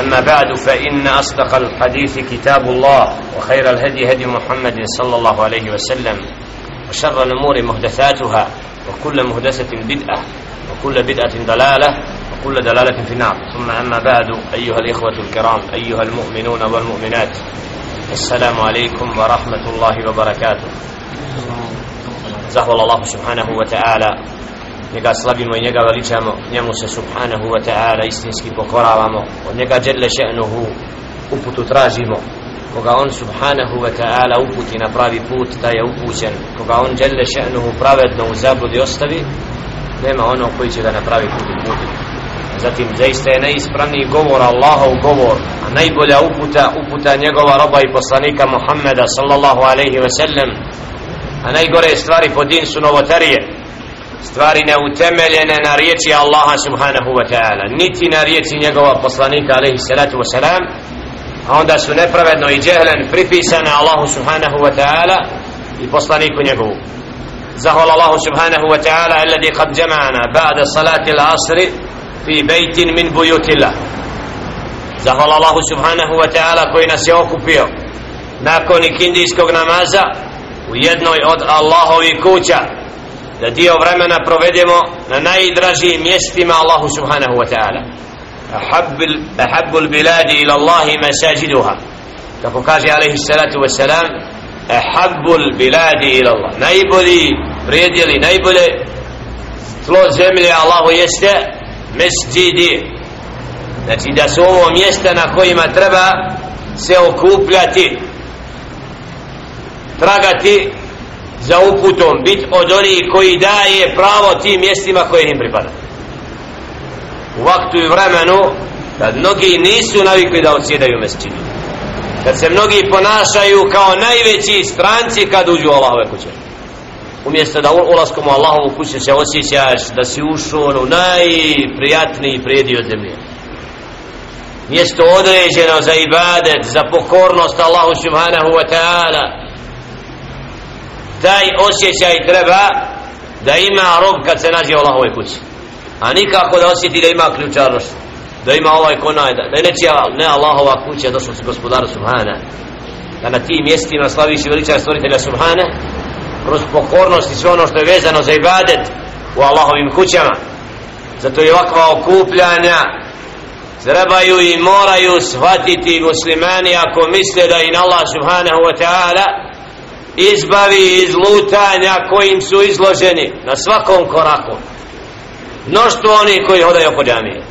أما بعد فإن أصدق الحديث كتاب الله وخير الهدي هدي محمد صلى الله عليه وسلم وشر الأمور محدثاتها وكل محدثة بدعة وكل بدعة ضلالة وكل دلالة في النار ثم أما بعد أيها الإخوة الكرام أيها المؤمنون والمؤمنات السلام عليكم ورحمة الله وبركاته زهو الله سبحانه وتعالى njega slavimo i njega veličamo. Njemu se subhanahu wa ta'ala istinski pokoravamo. Od njega dželle še'nuhu uputu tražimo. Koga on subhanahu wa ta'ala uputi na pravi put da je upućen. Koga on dželle še'nuhu pravedno u zabludi ostavi nema ono koji će ga na pravi put uputi zatim zaista je najispravniji govor Allahov govor a najbolja uputa uputa njegova roba i poslanika Muhammeda sallallahu alaihi wa sallam. A najgore stvari po din su novotarije stvari neutemeljene na riječi Allaha subhanahu wa ta'ala. Niti na riječi njegova poslanika alaihi salatu wa salam. A onda su nepravedno i džehlen pripisane Allahu subhanahu wa ta'ala i poslaniku njegovu. Zahval Allahu subhanahu wa ta'ala alladhi qad jama'ana ba'da salati al-asr fi bejtin min bujutillah zahval Allahu subhanahu wa ta'ala koji nas je okupio nakon ikindijskog namaza u jednoj od Allahovi kuća da dio vremena provedemo na najdražijim mjestima Allahu subhanahu wa ta'ala. Ahabbu al-biladi ila Allahi masajiduha. Kako kaže alaihi salatu wa salam al-biladi ila Allah. Najbolji predjeli najbolje tlo zemlje Allahu jeste mesjidi. Znači da su ovo mjesta na kojima treba se okupljati tragati za uputom bit od onih koji daje pravo tim mjestima koje im pripada. U vaktu i vremenu kad mnogi nisu navikli da odsjedaju mesečinu kad se mnogi ponašaju kao najveći stranci kad uđu u Allahove kuće. Umjesto da ulaskom u Allahovu kuće se osjećaš da si ušao u ono najprijatniji predio zemlje. Mjesto određeno za ibadet za pokornost Allahu subhanahu wa ta'ala taj osjećaj treba da ima rob kad se nađe u Allahove kući. A nikako da osjeti da ima ključarnost da ima ovaj konaj da, da je nečija ne Allahova kuća došlo se gospodaru Subhana da na tim mjestima slaviš i veličaj stvoritelja Subhana kroz pokornost i sve ono što je vezano za ibadet u Allahovim kućama. Zato je ovakva okupljanja trebaju i moraju shvatiti muslimani ako misle da in Allah subhanahu wa ta'ala izbavi iz lutanja kojim su izloženi na svakom koraku. Mnoštvo oni koji hodaju oko džamije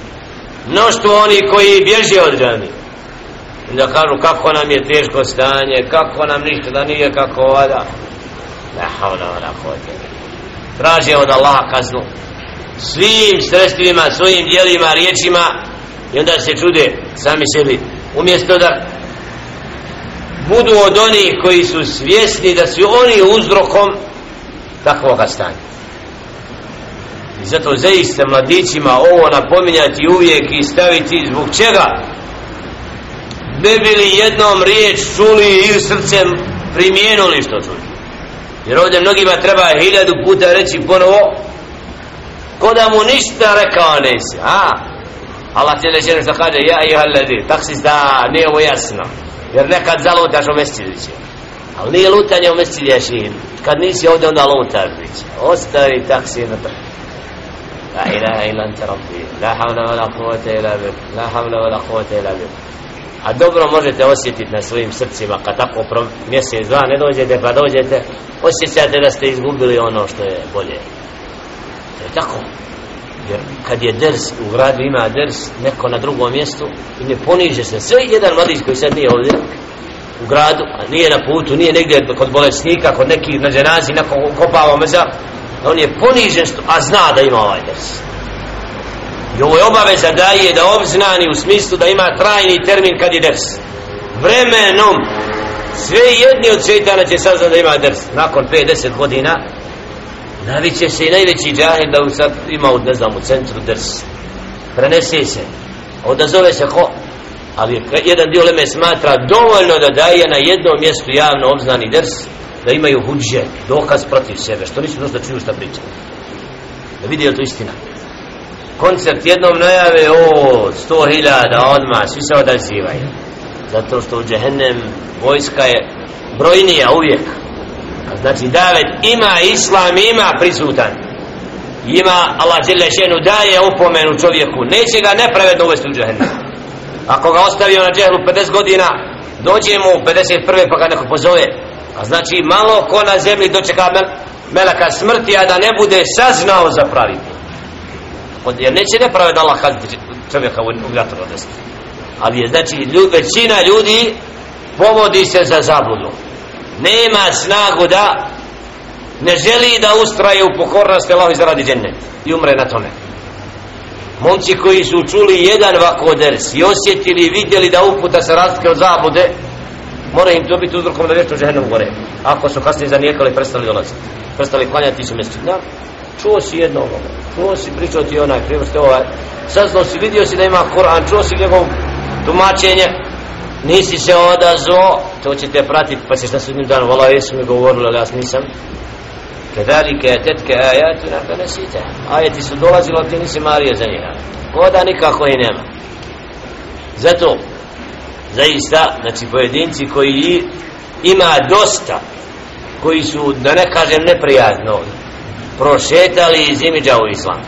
mnoštvo oni koji bježe od džamije. I da kažu kako nam je teško stanje kako nam ništa da nije kako vada ne havla ona hoće traže od Allaha kaznu. Svim sredstvima, svojim dijelima, riječima. I onda se čude sami sebi. Umjesto da budu od onih koji su svjesni da su oni uzrokom takvog stanja. I zato zaista mladićima ovo napominjati uvijek i staviti zbog čega? Ne bili jednom riječ čuli i srcem primijenuli što čuli? Jer ovdje mnogima treba hiljadu puta reći ponovo ko da mu ništa rekao nisi a? Allah će neće nešto kaže ja i haladi taksis da nije ovo jasno jer nekad zalutaš u mestidiće ali nije lutanje u mestidiće kad nisi ovdje onda lutaš biće ostavi taksi na tako La ilaha ila anta rabbi. La havla wa la quvata ila bih La havla wa la quvata ila bih A dobro možete osjetiti na svojim srcima Kad tako pro mjesec, dva ne dođete pa dođete Osjećate da ste izgubili ono što je bolje. To je tako. Jer kad je ders u gradu ima ders Neko na drugom mjestu I ne poniže se. Sve jedan mladić koji sad nije ovdje U gradu, a nije na putu Nije negdje kod bolesnika Kod nekih na dženazi Neko kopava meza, on je ponižen a zna da ima ovaj ders. I ovo je obaveza da je da obznani u smislu da ima trajni termin kad je ders. Vremenom sve jedni od šeitana će saznat da ima ders. Nakon 50 godina naviće se i najveći džahil da sad ima u, ne znam, u centru drs. Prenese se. Odazove se ko? Ali jedan dio leme smatra dovoljno da daje na jednom mjestu javno obznani drs da imaju huđe dokaz protiv sebe što nisu došli da čuju šta priča da vidi je to istina. Koncert jednom najave o sto hiljada odmah svi se odazivaju. Zato što u džehennem vojska je brojnija uvijek znači davet ima islam ima prisutan. Ima Allah Đelešenu daje upomenu čovjeku. Neće ga nepravedno uvesti u džehennem. Ako ga ostavio na džehlu 50 godina dođe mu 51. pa ga neko pozove. A znači malo ko na zemlji dočeka mel, melaka smrti a da ne bude saznao za pravi jer neće nepravedno Allah kazniti čovjeka u vjatru odesti ali je znači ljud, većina ljudi povodi se za zabludu nema snagu da ne želi da ustraje u pokornosti i zaradi džennet i umre na tome. Momci koji su čuli jedan vako ders i osjetili i vidjeli da uputa se razlike od zabude mora im to biti uzrokom da vječno žehennom gore. Ako su kasnije zanijekali prestali dolaziti prestali klanjati su mjesto da, čuo si jedno čuo si pričao ti onaj prijevosti ovaj saznao si, vidio si da ima Koran čuo si njegov tumačenje nisi se odazvo to će te pratiti pa ćeš na sudnjem danu vala jesu mi govorili ali ja nisam Kedalike tetke ajatuna fa nasita. Ajeti su dolazili, ali ti nisi mario za njega. Koda nikako i nema. Zato, zaista, znači pojedinci koji ima dosta, koji su, da ne kažem neprijazno prošetali iz imidža u islam.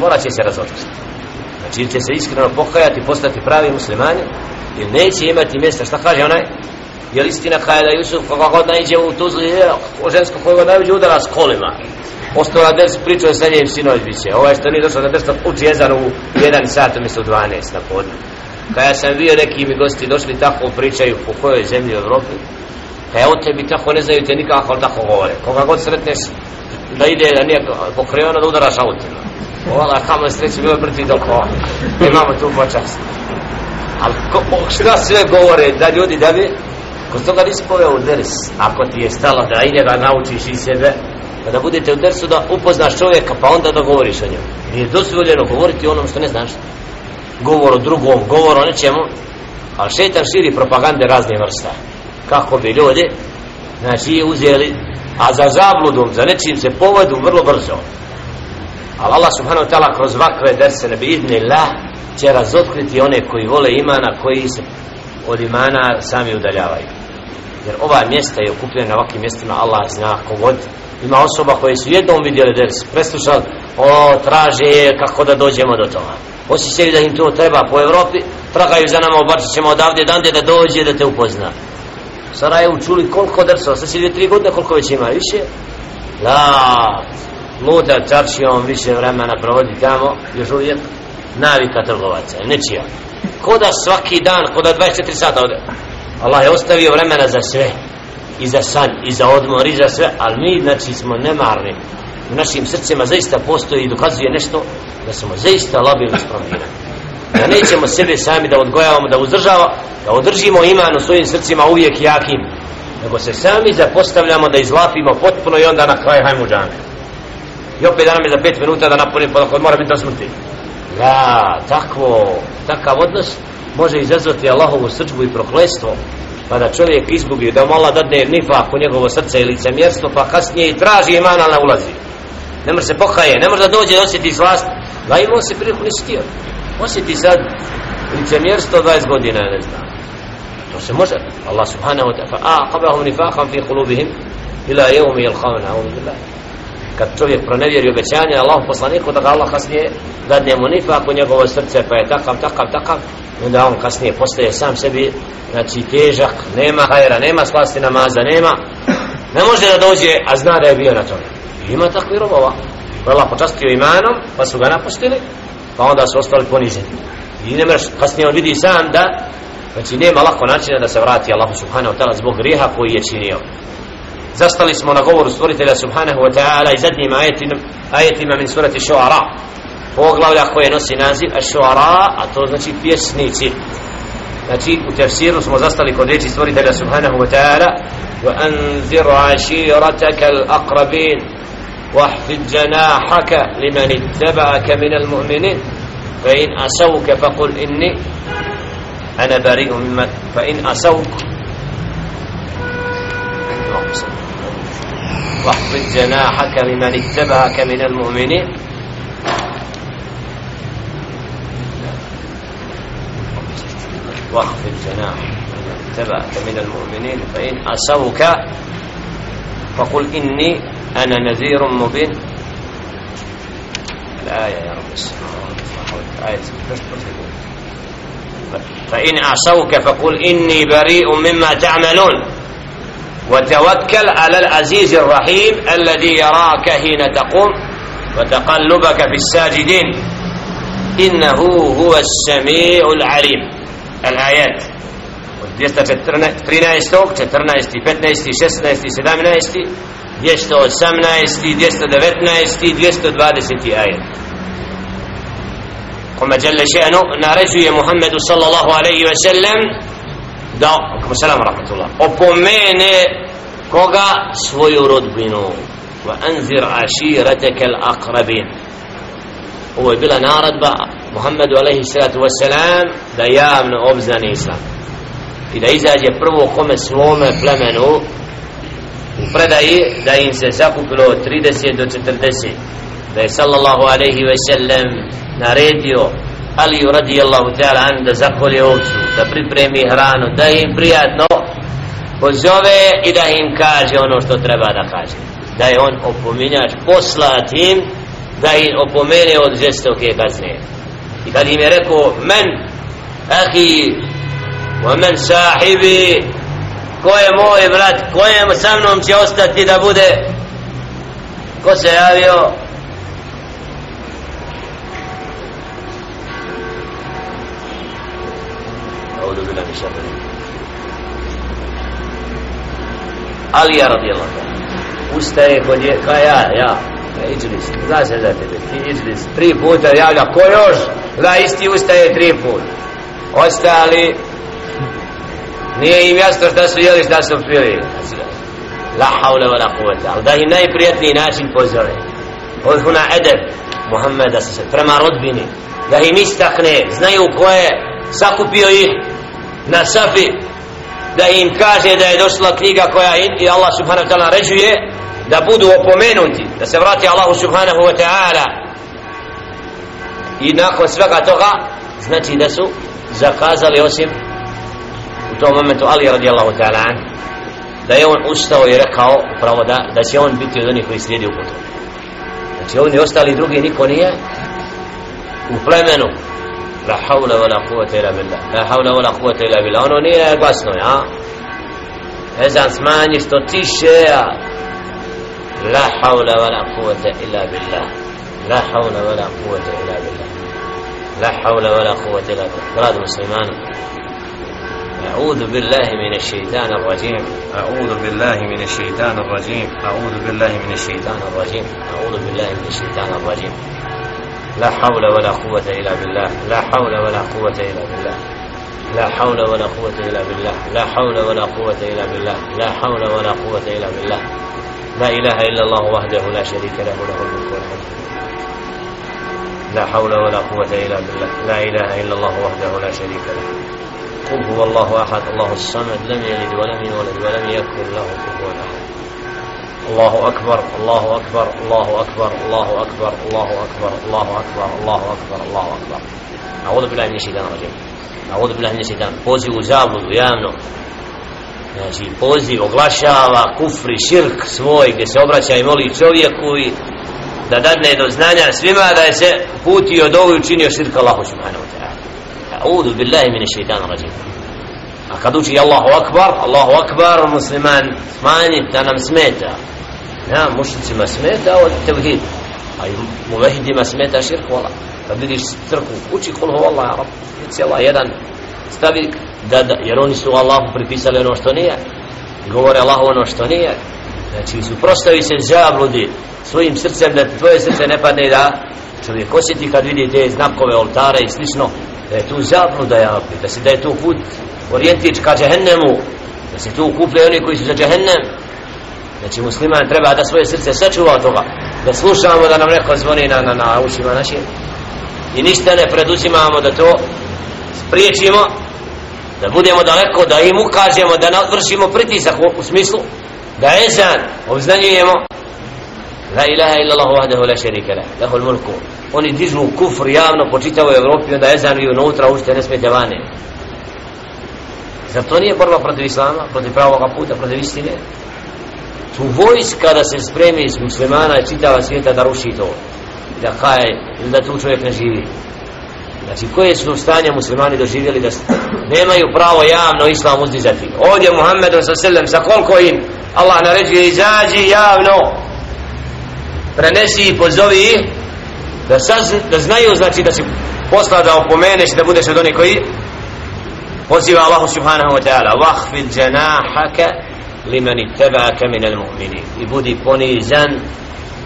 Morat će se razotkriti. Znači, ili će se iskreno pokajati, postati pravi muslimani, ili neće imati mjesta, šta kaže onaj? Jer istina kaže da Jusuf koga god najđe u Tuzli, je, o žensko koga najđe udara s kolima. Ostao na des pričao sa njim sinoć biće. Ovaj što nije došao na des uči jezan u jedan sat, umjesto 12 na podne. Kada sam bio neki mi gosti došli tako pričaju po kojoj zemlji u Evropi, kada o tebi tako ne znaju te nikako, ali tako govore. Koga god sretneš da ide da nije pokriveno da udaraš autima. Ola, kamo je sreće bilo je mrtvi dok imamo tu počast. Ali ko, šta sve govore da ljudi da bi Kod toga nisi poveo u ders, ako ti je stalo da i njega naučiš i sebe, pa da budete u dersu da upoznaš čovjeka, pa onda da govoriš o njemu. Nije dozvoljeno govoriti o onom što ne znaš. Govor o drugom, govor o nečemu, ali šetan širi propagande razne vrsta. Kako bi ljudi, znači, uzeli, a za zabludom, za nečim se povedu vrlo brzo. Ali Allah subhanahu wa ta'ala kroz vakve derse ne bi idni lah će razotkriti one koji vole imana, koji se od imana sami udaljavaju. Jer ova mjesta je okupljena na ovakvim mjestima Allah zna kogod ima osoba koje su jednom vidjeli ders preslušali o traže kako da dođemo do toga. Osjećaju da im to treba po Evropi tragaju za nama obačit ćemo odavde dande da dođe da te upozna. Sarajevu čuli koliko dersova sad si dvije tri godine koliko već ima više? La muta čaršijom više vremena provodi tamo još uvijek navika trgovaca nečija? Ko da svaki dan ko da 24 sata ode? Allah je ostavio vremena za sve. I za san, i za odmor, i za sve ali mi znači smo nemarni. U našim srcima zaista postoji i dokazuje nešto da smo zaista labili spromljeni da nećemo sebe sami da odgojavamo da uzdržava, da održimo iman u svojim srcima uvijek jakim nego se sami zapostavljamo da izlapimo potpuno i onda na kraj hajmo džame i opet da nam je za pet minuta da napunim pa mora biti do smrti. Ja, takvo, takav odnos može izazvati Allahovu srđbu i proklestvo pa da čovjek izgubi da mu Allah dadne nifak u njegovo srce i licemjerstvo pa kasnije i traži iman ali ne ulazi. Ne može se pokaje, ne može da dođe da osjeti slast. Da ima se priliku nisi htio osjeti sad licemjerstvo 20 godina ne znam. To se može. Allah subhanahu wa ta'ala a qabahum nifakam fi qulubihim ila yawmi yalqawna a'udhu billahi kad čovjek pronevjeri obećanje Allahu poslaniku da ga Allah kasnije dadne mu nifak u njegovo srce pa je takav, takav, takav. Onda on kasnije postaje sam sebi znači težak, nema hajera, nema slasti namaza, nema. Ne može da dođe, a zna da je bio na tome. Ima takvi robova. Pa Allah počastio imanom, pa su ga napustili pa onda su ostali poniženi i ne mreš, kasnije on vidi sam da znači nema lako načina da se vrati Allah subhanahu ta'ala zbog grijeha koji je činio. Zastali smo na govoru stvoritelja subhanahu wa ta'ala i zadnjim ajetima, ajetima min surati šuara poglavlja koje nosi naziv šuara a to znači pjesnici znači u tefsiru smo zastali kod reči stvoritelja subhanahu wa ta'ala anzir aširataka al-aqrabin واحفظ جناحك لمن اتبعك من المؤمنين فإن أسوك فقل إني أنا بريء مما فإن أسوك واحفظ جناحك لمن اتبعك من المؤمنين. واخفض جناحك لمن اتبعك من المؤمنين. فإن أسوك فقل إني أنا نذير مبين. الآية يا رب آية فإن عصوك فقل إني بريء مما تعملون. وتوكل على العزيز الرحيم الذي يراك حين تقوم وتقلبك في الساجدين. إنه هو السميع العليم. الآيات. 213 14 15 16 17 218 219 220 ajet kome جل še'nu naređuje Muhammedu sallallahu alaihi ve sellem da, kome salam rahmatullah. Opomene koga? Svoju rodbinu. Wa anzir aširateke al-aqrabin. Ovo je bila naradba Muhammedu alaihi salatu wasalam da javno obznani islam. I da izađe prvo kome svome plemenu u predaji da im se zakupilo 30 do 40 da je sallallahu alaihi ve sellem naredio Ali radijallahu ta'ala an da zakolje ovcu da pripremi hranu da im prijatno pozove i da im kaže ono što treba da kaže. Da je on opominjač poslat im da im opomene od žestoke kazne. I kad im je rekao men ahi wa men sahibi ko je moj brat ko je sa mnom će ostati da bude? Ko se javio? أعوذ بالله من الشيطان Alija radijallahu ta'ala ustaje kod je, ka ja, ja Iđlis, zna se za tebe ti Iđlis, tri puta javlja ko još, da isti ustaje tri puta ostali nije im jasno šta su jeli šta su pili la haule wa la kuvata ali da im najprijatniji način pozove odhuna edeb Muhammeda se prema rodbini da im istakne znaju ko je sakupio ih na safi da im kaže da je došla knjiga koja i Allah subhanahu wa ta'ala naređuje da budu opomenuti da se vrati Allahu subhanahu wa ta'ala. I nakon svega toga znači da su zakazali osim u tom momentu Ali radijallahu ta'ala da je on ustao i rekao upravo da, da će on biti od onih koji slijedi u putu znači oni ostali drugi niko nije u plemenu. لا حول ولا قوة إلا بالله. لا حول ولا قوة إلا بالله. أنا نية glasno يا ezan smanji što tiše لا حول ولا قوة إلا بالله. لا حول ولا قوة إلا بالله. لا حول ولا قوة إلا بالله. billah براد مسلمان أعوذ بالله من الشيطان الرجيم. أعوذ بالله من الشيطان الرجيم. أعوذ بالله من الشيطان الرجيم. أعوذ بالله من الشيطان الرجيم. لا حول ولا قوة إلا بالله. لا حول ولا قوة إلا بالله. لا حول ولا قوة إلا بالله. لا حول ولا قوة إلا بالله. لا حول ولا قوة إلا بالله. لا إله إلا الله وحده لا شريك له له الملك والحمد لا حول ولا قوة إلا بالله. لا إله إلا الله وحده لا شريك له. قل هو الله أحد. الله الصمد. لم يلد ولم يولد ولم يكن له كفوا أحد. الله Allahu الله Allahu الله Allahu الله Allahu الله Allahu الله Allahu الله Allahu الله أكبر billahi بالله من الشيطان الرجيم billahi بالله من الشيطان فوزي وزاب javno. Znači, poziv oglašava kufri, širk svoj, gdje se obraća i moli čovjeku i da dadne do znanja svima da je se putio do ovu i učinio širk Allahu subhanahu wa ta'ala. Audu billahi mine šeitana rađim. A kad uči Allahu akbar, Allahu akbar, musliman smanji da nam smeta. Ja, mušnicima smeta od tevhid. A i muvehidima smeta širk, vola. Kad vidiš crku, uči kul ho Allah, rab, cijela jedan, stavi, da, da, jer oni su Allahu pripisali ono što nije. Govore Allahu ono što nije. Znači, suprostavi se zabludi svojim srcem, da tvoje srce ne padne da čovjek osjeti kad vidi te znakove, oltara i slično da je tu zabluda Rabbi da, se, da je tu put orijentič ka džehennemu da se tu kuplje oni koji su za džehennem znači musliman treba da svoje srce sačuva od toga. Da slušamo da nam neko zvoni na, na, na ušima našim. I ništa ne preduzimamo da to spriječimo da budemo daleko da im ukažemo da vršimo pritisak u, u smislu da ezan obznanjujemo. La ilaha illa Allah wahdahu la sharika lah lahul mulku. oni dižu kufr javno po čitavoj Evropi onda ezan i unutra ušte ne smete vane zar to nije borba protiv Islama protiv pravog puta, protiv istine? Tu vojska da se spremi iz muslimana i čitava svijeta da ruši to. Da haje ili da tu čovjek ne živi. Znači koje su stanje muslimani doživjeli da nemaju pravo javno islam uzdizati? Ovdje Muhammedom sa selem sa koliko im Allah naređuje izađi javno. Prenesi i pozovi da, saz, da znaju znači da si posla da opomeneš da budeš od onih koji poziva Allahu subhanahu wa ta'ala vahfid janahaka limeni ittaba'aka minel mu'mini. I budi ponizan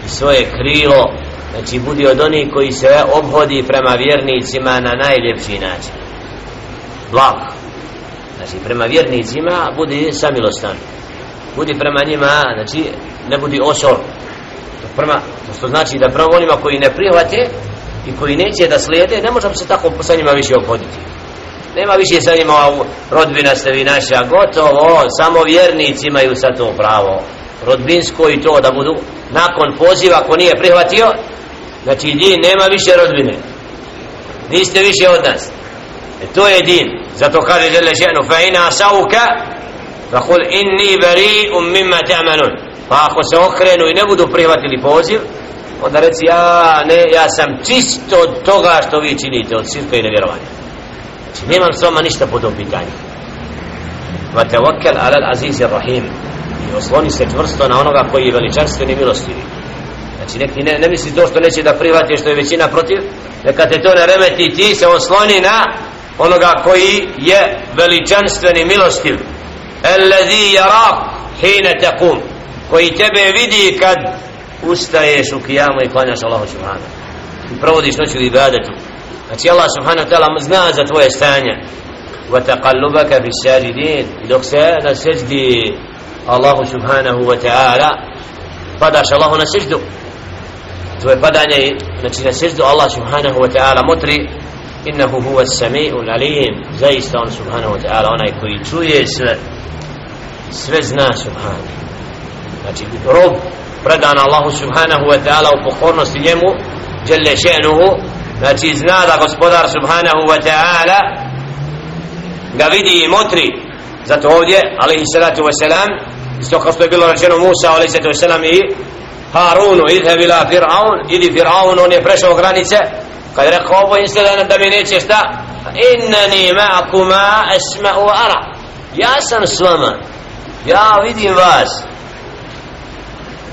svoje krilo. Znači budi od onih koji se obhodi prema vjernicima na najljepši način. Blag. Znači prema vjernicima budi samilostan. Budi prema njima znači ne budi osor prema, što znači da prema onima koji ne prihvate i koji neće da slijede, ne možemo se tako sa njima više obhoditi. Nema više sa ima rodbina ste vi naša, gotovo, samo vjernici imaju sa to pravo. Rodbinsko i to da budu nakon poziva ko nije prihvatio, znači din nema više rodbine. Niste više od nas. E to je din. Zato kaže žele ženu, fa ina sauka, fa kul inni bari um mimma ta'manun. Pa ako se okrenu i ne budu prihvatili poziv, onda reci ja, ne, ja sam čist od toga što vi činite, od sirka i nevjerovanja. Znači, nemam s vama ništa po tom pitanju. Va te alal azizi rahim. I osloni se čvrsto na onoga koji je veličanstven i milostivi. Znači, neki ne, ne misli to što neće da prihvati što je većina protiv, neka te to ne remeti, ti se osloni na onoga koji je veličanstven i milostiv. Allazi yarak hina taqum koji tebe vidi kad ustaješ u kijamu i klanjaš Allahu subhanahu i provodiš noću u ibadetu znači Allah subhanahu ta'ala zna za tvoje stanje. Wa taqallubaka fi sajidin dok se na seždi Allahu subhanahu wa ta'ala padaš Allahu na seždu. Tvoje padanje znači na seždu Allah subhanahu wa ta'ala mutri innahu huwa as-sami'u al-alim zaista on subhanahu wa ta'ala onaj koji čuje sve. Sve zna subhanahu. Znači rob predan Allahu subhanahu wa ta'ala u pokornosti njemu jelle še'nuhu znači zna da gospodar subhanahu wa ta'ala ga vidi i motri. Zato ovdje alaihi salatu wa salam isto kao što je bilo rečeno Musa alaihi salatu wa salam i Harunu idhe bila Fir'aun idi Fir'aun on je prešao granice. Kad je rekao ovo instedan da mi neće šta? Innani ma'akuma esma'u ara. Ja sam s vama. Ja vidim vas.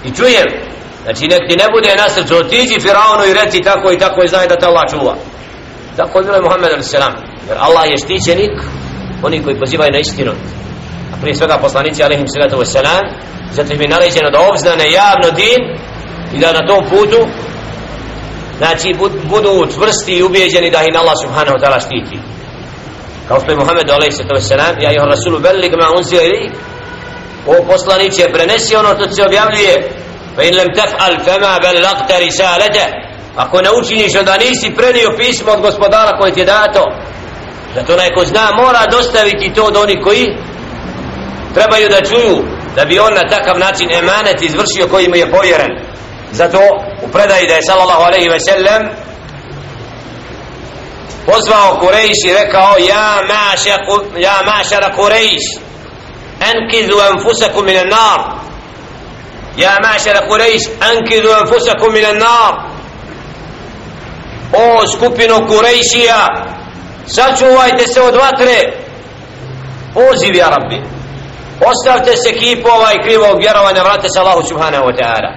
I čujem znači nek ti ne bude na srcu otiđi Firaonu i reci tako i tako i znaj da te Allah čuva tako je bilo je Muhammed a.s. jer Allah je štićenik oni koji pozivaju na istinu a prije svega poslanici alaihim sallatu wasalam zato im je naređeno da obznane javno din i da na tom putu znači budu čvrsti i ubijeđeni da ih Allah subhanahu wa ta'ala štiti kao što je Muhammed a.s. ja je rasulu velik ma unzio ili o poslaniće prenesi ono što se objavljuje فإن لم تفعل فما بلغت رسالته Ako ne učiniš, onda nisi predio pismo od gospodara koje ti je dato. Zato onaj ko zna, mora dostaviti to do onih koji trebaju da čuju, da bi on na takav način emanet izvršio koji mu je povjeren. Zato u predaji da je sallallahu alaihi ve sellem pozvao Kurejiš i rekao Ja maša, ja maša Kurejiš, enkizu enfusaku minan nar, يا معشر قريش أنكذوا أنفسكم من النار. أو سكوبينو قريشيا ساتشو وايت السود واتري أوزي يا ربي. أستفت السكيب وايكريب وبيروا أن راتس الله سبحانه وتعالى.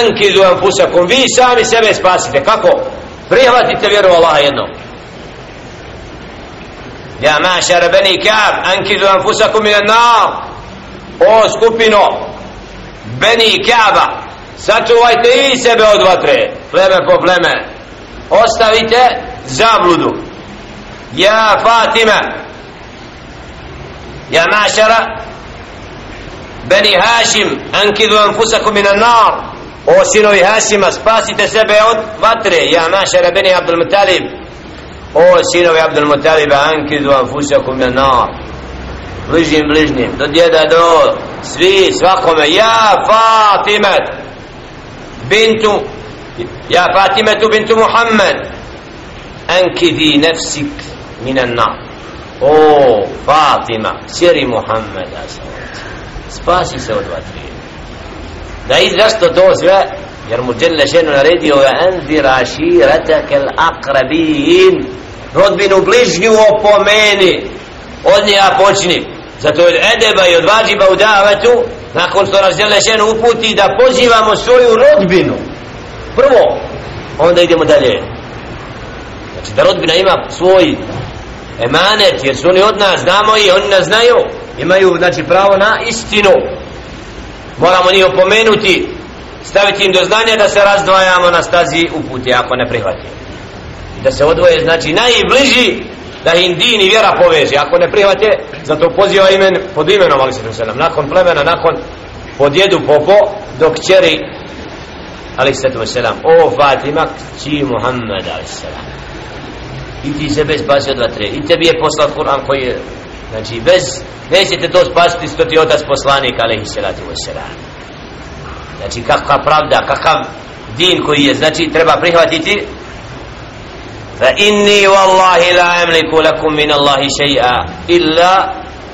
أنكذوا أنفسكم. في سامي سبع سباسك كاكو. فريغات التبير والله ينو. يا معشر بني كاب أنكذوا أنفسكم من النار. أو سكوبينو. Beni Kaaba. Sačuvajte i sebe od vatre Pleme po pleme. Ostavite zabludu. Ja Fatima. Ja mašara. Beni Hašim ankidu anfusakum minan nar. O sinovi Hašima spasite sebe od vatre. Ja mašara Beni Abdul Mutalib o sinovi Abdul Mutaliba ankidu anfusakum minan nar bližnjim bližnjim do djeda do svi svakome. Ja Fatima bintu ja Fatimetu bintu Muhammed. Ankidi nefsik minan nar. O Fatima sjeri Muhammeda spasi se od vatre da i zašto to sve? Jer mu dželle šenu naredio je enzir aširatak al rodbinu bližnju opomeni. Od njega počni zato je edeba i od vađiba u davetu nakon što nas dželle šenu uputi da pozivamo svoju rodbinu. Prvo onda idemo dalje. Znači da rodbina ima svoj emanet jer su oni od nas znamo i oni nas znaju imaju znači pravo na istinu. Moramo njih opomenuti staviti im do znanja da se razdvajamo na stazi uputi ako ne prihvati da se odvoje znači najbliži da im din i vjera poveže. Ako ne prihvate zato poziva imen pod imenom ali se selam nakon plemena nakon po djedu popo dok čeri ali se selam. O Fatima kći Muhammed ali selam. I ti se bez spasi od vatre. I tebi je poslat Kur'an koji je znači bez nećete to spasiti što ti otac poslanik alaihi salatu wasalam znači kakva pravda kakav din koji je znači treba prihvatiti fa inni wallahi la amliku lakum min Allahi shay'a illa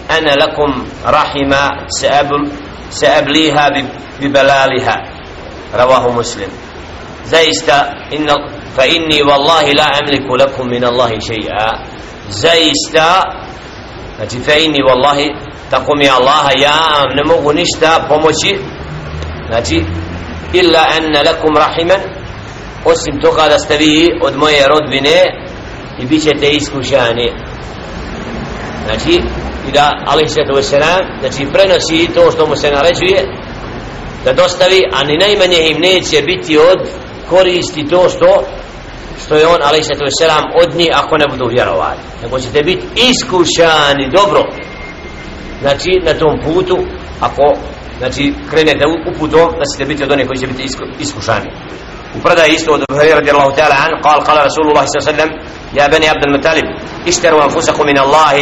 ana lakum rahima sa'abliha bi balaliha rawahu muslim zaista inna fa inni wallahi la amliku lakum min Allahi shay'a zaista znači fa inni wallahi tako mi Allah ja ne mogu ništa pomoći znači illa anna lakum rahiman osim toga da ste vi od moje rodbine i bit ćete iskušani. Znači i da alaih sallatu wasalam znači prenosi to što mu se naređuje da dostavi a ni najmanje im neće biti od koristi to što što je on alaih se wasalam od njih ako ne budu vjerovali. Nego ćete biti iskušani dobro. Znači na tom putu ako znači krenete uputom da ćete biti od onih koji će biti iskušani. وبرده يسلو أبو هريرة رضي الله تعالى عنه قال قال رسول الله صلى الله عليه وسلم يا بني عبد المطلب اشتروا أنفسكم من الله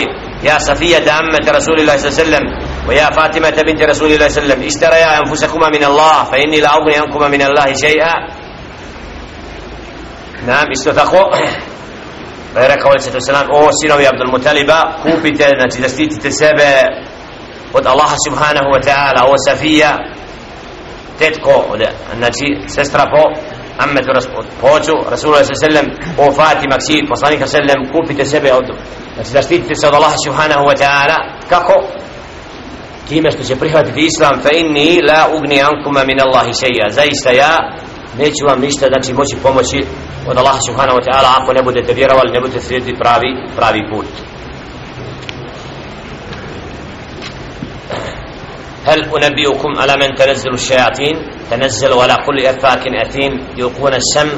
يا صفية أمة رسول الله صلى الله عليه وسلم ويا فاطمة بنت رسول الله صلى الله عليه وسلم اشتريا أنفسكما من الله فإني لا أغني عنكما من الله شيئا. نعم استثقوا غير قول صلى الله عليه وسلم أو سينو عبد المطلب كوبت نتدستي تسابع ود الله سبحانه وتعالى وسفية تتكو ود نتي سسترا Ammetu poću, Rasulullah sallam, o Fatima, ksi, poslanika sallam, kupite sebe od, znači zaštitite se od Allaha subhanahu wa ta'ala, kako? Time što će prihvatiti Islam, fa inni la ugni ankuma min Allahi šeja, zaista ja neću vam ništa znači moći pomoći od Allaha subhanahu wa ta'ala ako ne budete vjerovali ne budete slijediti pravi, pravi put. هل أنبئكم على من تنزل الشياطين؟ تنزل على كل أفاك أثيم يلقون السم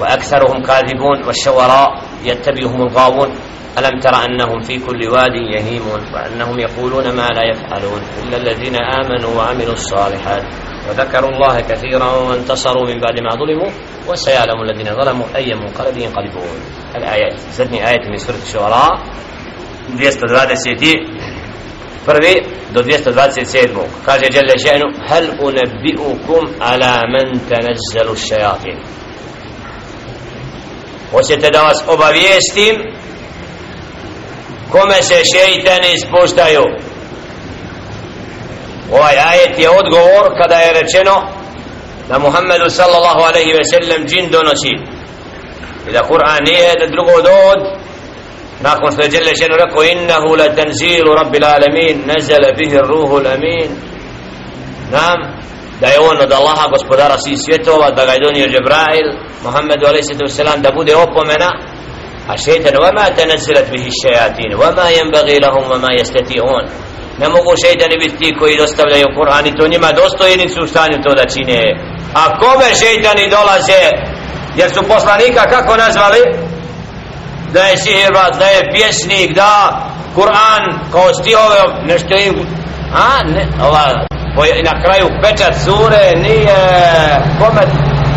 وأكثرهم كاذبون والشوراء يتبعهم الغاوون. ألم تر أنهم في كل واد يهيمون وأنهم يقولون ما لا يفعلون؟ إلا الذين آمنوا وعملوا الصالحات وذكروا الله كثيرا وانتصروا من بعد ما ظلموا وسيعلم الذين ظلموا أي منقلب ينقلبون. الآيات زدني آية من سورة الشعراء 220 prvi do 227 kaže Jelle še'nu hel unebi'ukum ala man tanazzalu šajatin hoćete da vas obavijestim kome se šeitani spuštaju ovaj ajet je odgovor kada je rečeno da Muhammedu sallallahu alaihi ve sellem džin donosi. I da Kur'an nije da drugo dod nakon što je Đele ženu rekao innahu la tanzilu rabbil alamin nezele bihi ruhu l'amin nam da je on od Allaha gospodara svih svjetova da ga je donio Džebrail Muhammedu a.s. da bude opomena. A šeitan vama tenazilat bihi šajatin vama jenbagi lahum vama jesteti on ne mogu šeitani biti ti koji dostavljaju Kur'an i to njima dostojeni su u stanju to da čine. A kome šeitani dolaze? Jer su poslanika kako nazvali? Da je sihirbaz, da je pjesnik, da Kur'an kao stihove, nešto im, a ne, ova, na kraju pečat sure nije kome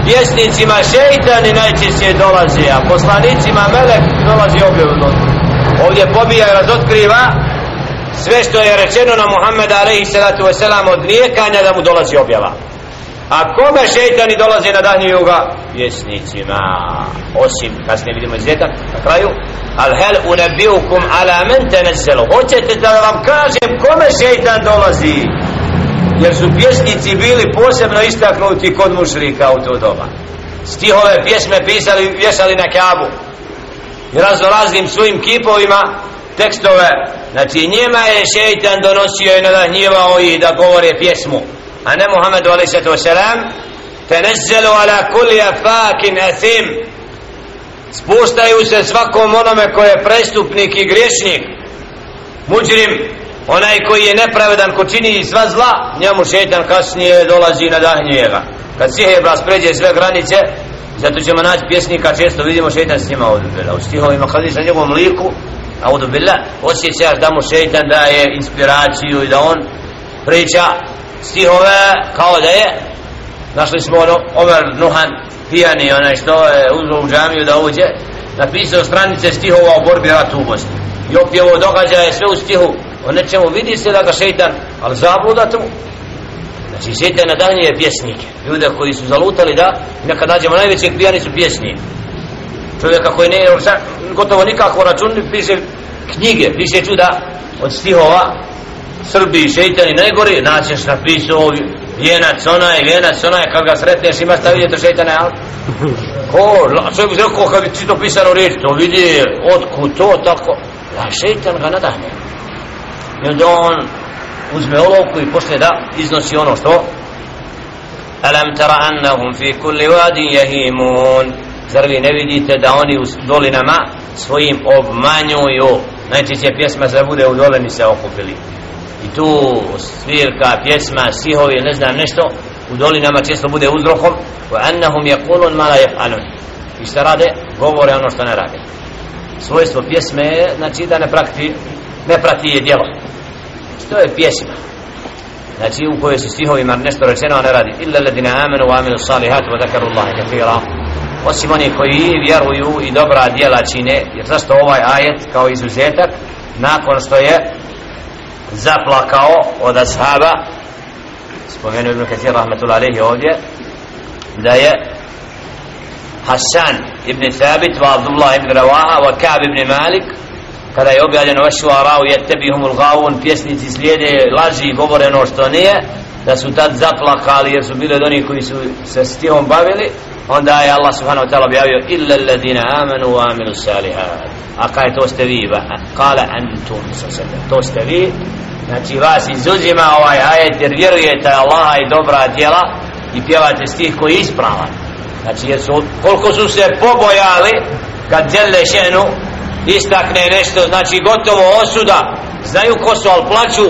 pjesnicima šeitani najčešće dolazi, a poslanicima melek dolazi objavno. Ovdje pobija i razotkriva sve što je rečeno na Muhammeda alaihi salatu wasalam od nijekanja da mu dolazi objava. A kome šeitani dolaze na danju juga? Vjesnicima Osim, kasnije vidimo izvjetak na kraju. Al hel unabiukum ala men teneselu. Hoćete da vam kažem kome šeitan dolazi? Jer su pjesnici bili posebno istaknuti kod mušrika u to doba. Stihove pjesme pisali, vješali na kabu. I razno raznim svojim kipovima tekstove. Znači njima je šeitan donosio i nadahnjivao ih da govore pjesmu a ne Muhammedu a.s tenezzelu ala kulli afakin athim spuštaju se svakom onome ko je prestupnik i griješnik. Muđrim onaj koji je nepravedan ko čini sva zla njemu šetan kasnije dolazi na dahnjuje kad sihebras pređe sve granice zato ćemo naći pjesnika često vidimo šetan s njima ovdje u stihovima kad vidiš na njegovom liku a ovdje osjećaš da mu šetan daje inspiraciju i da on priča stihove kao da je našli smo ono Omer Nuhan pijani onaj što je uzro u džamiju da uđe napisao stranice stihova o borbi ratu u Bosni. I opjevo događaje sve u stihu. O nečemu vidi se da ga šeitan ali zabluda tu. Znači šeitan nadahnje pjesnike. Ljude koji su zalutali da nekad nađemo najvećeg pijani su pjesni čovjeka koji ne gotovo nikako račun piše knjige. Piše čuda od stihova Srbi i šeitani najgori, naćeš napisao vijenac onaj, vijenac onaj, kad ga sretneš ima šta vidjeti šeitane, ali? Ko, čovjek bi rekao kad bi čito pisano riječ, to vidi, otku to, tako, a šeitan ga nadahne. I onda on uzme olovku i poslije da iznosi ono što? Alam tara annahum fi kulli wadin yahimun. Zar vi ne vidite da oni u dolinama svojim obmanjuju? Najčešće pjesma se bude u dolini se okupili tu svirka, pjesma, stihovi, ne znam nešto, u dolinama često bude uzrokom, wa annahum yaqulun ma la yaf'alun. I šta rade? Govore ono što ne rade. Svojstvo pjesme je, znači da ne prati, ne prati je djelo. Znači, što je pjesma? Znači u kojoj se stihovima nešto rečeno, a ne radi. Illa ladina amanu wa amilus salihati wa zakaru Allahi kathira. Osim oni koji vjeruju i dobra djela čine, jer zašto ovaj ajet kao izuzetak, nakon što je zaplakao od ashaba. Spomenuo Ibn Kathir rahmetullahi alaihi ovdje da je Hasan ibn Thabit wa Abdullah ibn Rawaha wa Ka'b ibn Malik kada je objavljeno vašu arau je tebi humul gavun pjesnici slijede laži i govore ono što nije da su tad zaplakali jer su bili od onih koji su se s tihom bavili onda je Allah subhanahu wa ta'ala objavio illa alladina amanu wa amilu salihat a kaj to ste vi kala antum to ste vi znači vas izuzima ovaj ajet jer vjerujete Allaha i dobra djela i pjevate stih koji je ispravan znači jer su, koliko su se pobojali kad djele šenu istakne nešto znači gotovo osuda znaju ko su ali plaću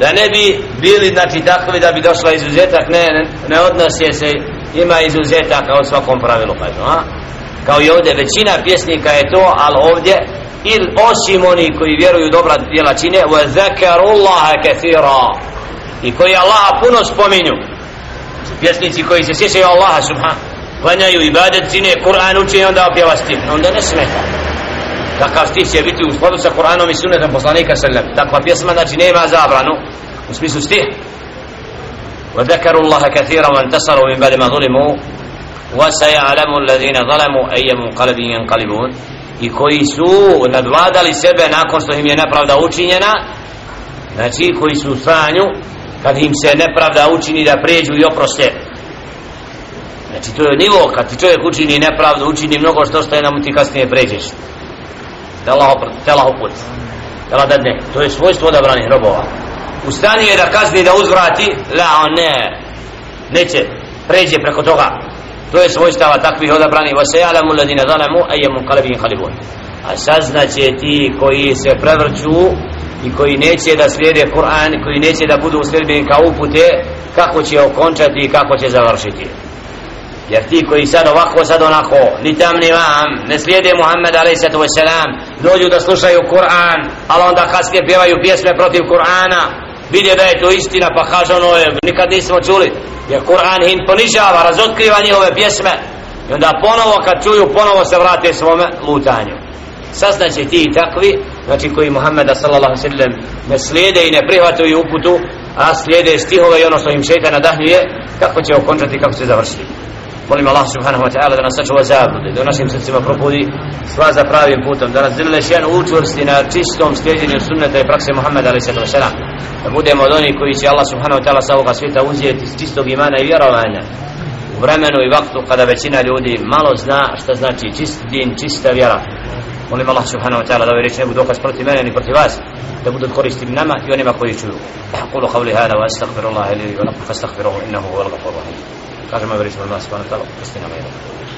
da ne bi bili znači takvi da bi došla izuzetak ne, ne, ne odnose se ima izuzetak kao svakom pravilu kažu, a? kao i ovdje većina pjesnika je to ali ovdje il osim oni koji vjeruju dobra djela čine wa zakarullaha kathira i koji Allaha puno spominju pjesnici koji se sjećaju Allaha subhan klanjaju ibadet čine Kur'an uče i onda opjeva stih onda ne smeta takav stih će biti u skladu sa Kur'anom i sunnetom poslanika sallam takva pjesma znači nema zabranu u smislu stih وذكروا الله كثيرا وانتصروا من بعد ما ظلموا وسيعلم الذين ظلموا أي منقلب ينقلبون i koji su nadvladali sebe nakon što im je nepravda učinjena znači koji su u stanju kad im se nepravda učini da pređu i oproste. Znači to je nivo kad ti čovjek učini nepravdu učini mnogo što što je nam ti kasnije pređeš. Tela Allah, put tela da ne to je svojstvo odabranih robova. U stanju je da kazni da uzvrati la on ne. Neće. Pređe preko toga to je svojstava takvih odabrani wa sayalamu alladhina zalamu ayyam qalbin khalibun a saznaće ti koji se prevrću i koji neće da slijede Kur'an koji neće da budu sledbeni kao upute kako će okončati i kako će završiti jer ti koji sad ovako sad onako ni tam ni vam ne slijede Muhammed a.s. dođu da slušaju Kur'an ali onda kasnije pjevaju pjesme protiv Kur'ana vidje da je to istina pa kaže ono je nikad nismo čuli. Jer Kur'an im ponižava razotkriva njihove pjesme. I onda ponovo kad čuju ponovo se vrate svome lutanju. Saznaće ti i takvi znači koji Muhammeda sallallahu sallam ne slijede i ne prihvataju uputu a slijede stihove i ono što im šeitan nadahnjuje kako će okončati kako će završiti molim Allah subhanahu wa ta'ala da nas sačuva zablude da u našim srcima propudi sva za pravim putom da nas zilne šen učvrsti na čistom slijedjenju sunneta i prakse Muhammeda alaih sallam da budemo od onih koji će Allah subhanahu wa ta'ala sa ovoga svijeta uzijeti iz čistog imana i vjerovanja u vremenu i vaktu kada većina ljudi malo zna šta znači čist din, čista vjera molim Allah subhanahu wa ta'ala da ove reči ne budu dokaz protiv mene ni protiv vas da budu koristi nama i onima koji čuju قولوا قولي هذا واستغفر الله لي ولكم فاستغفروه انه هو الغفور الرحيم kaže moj veličan Allah subhanahu wa pa ta'ala, pustina jedan.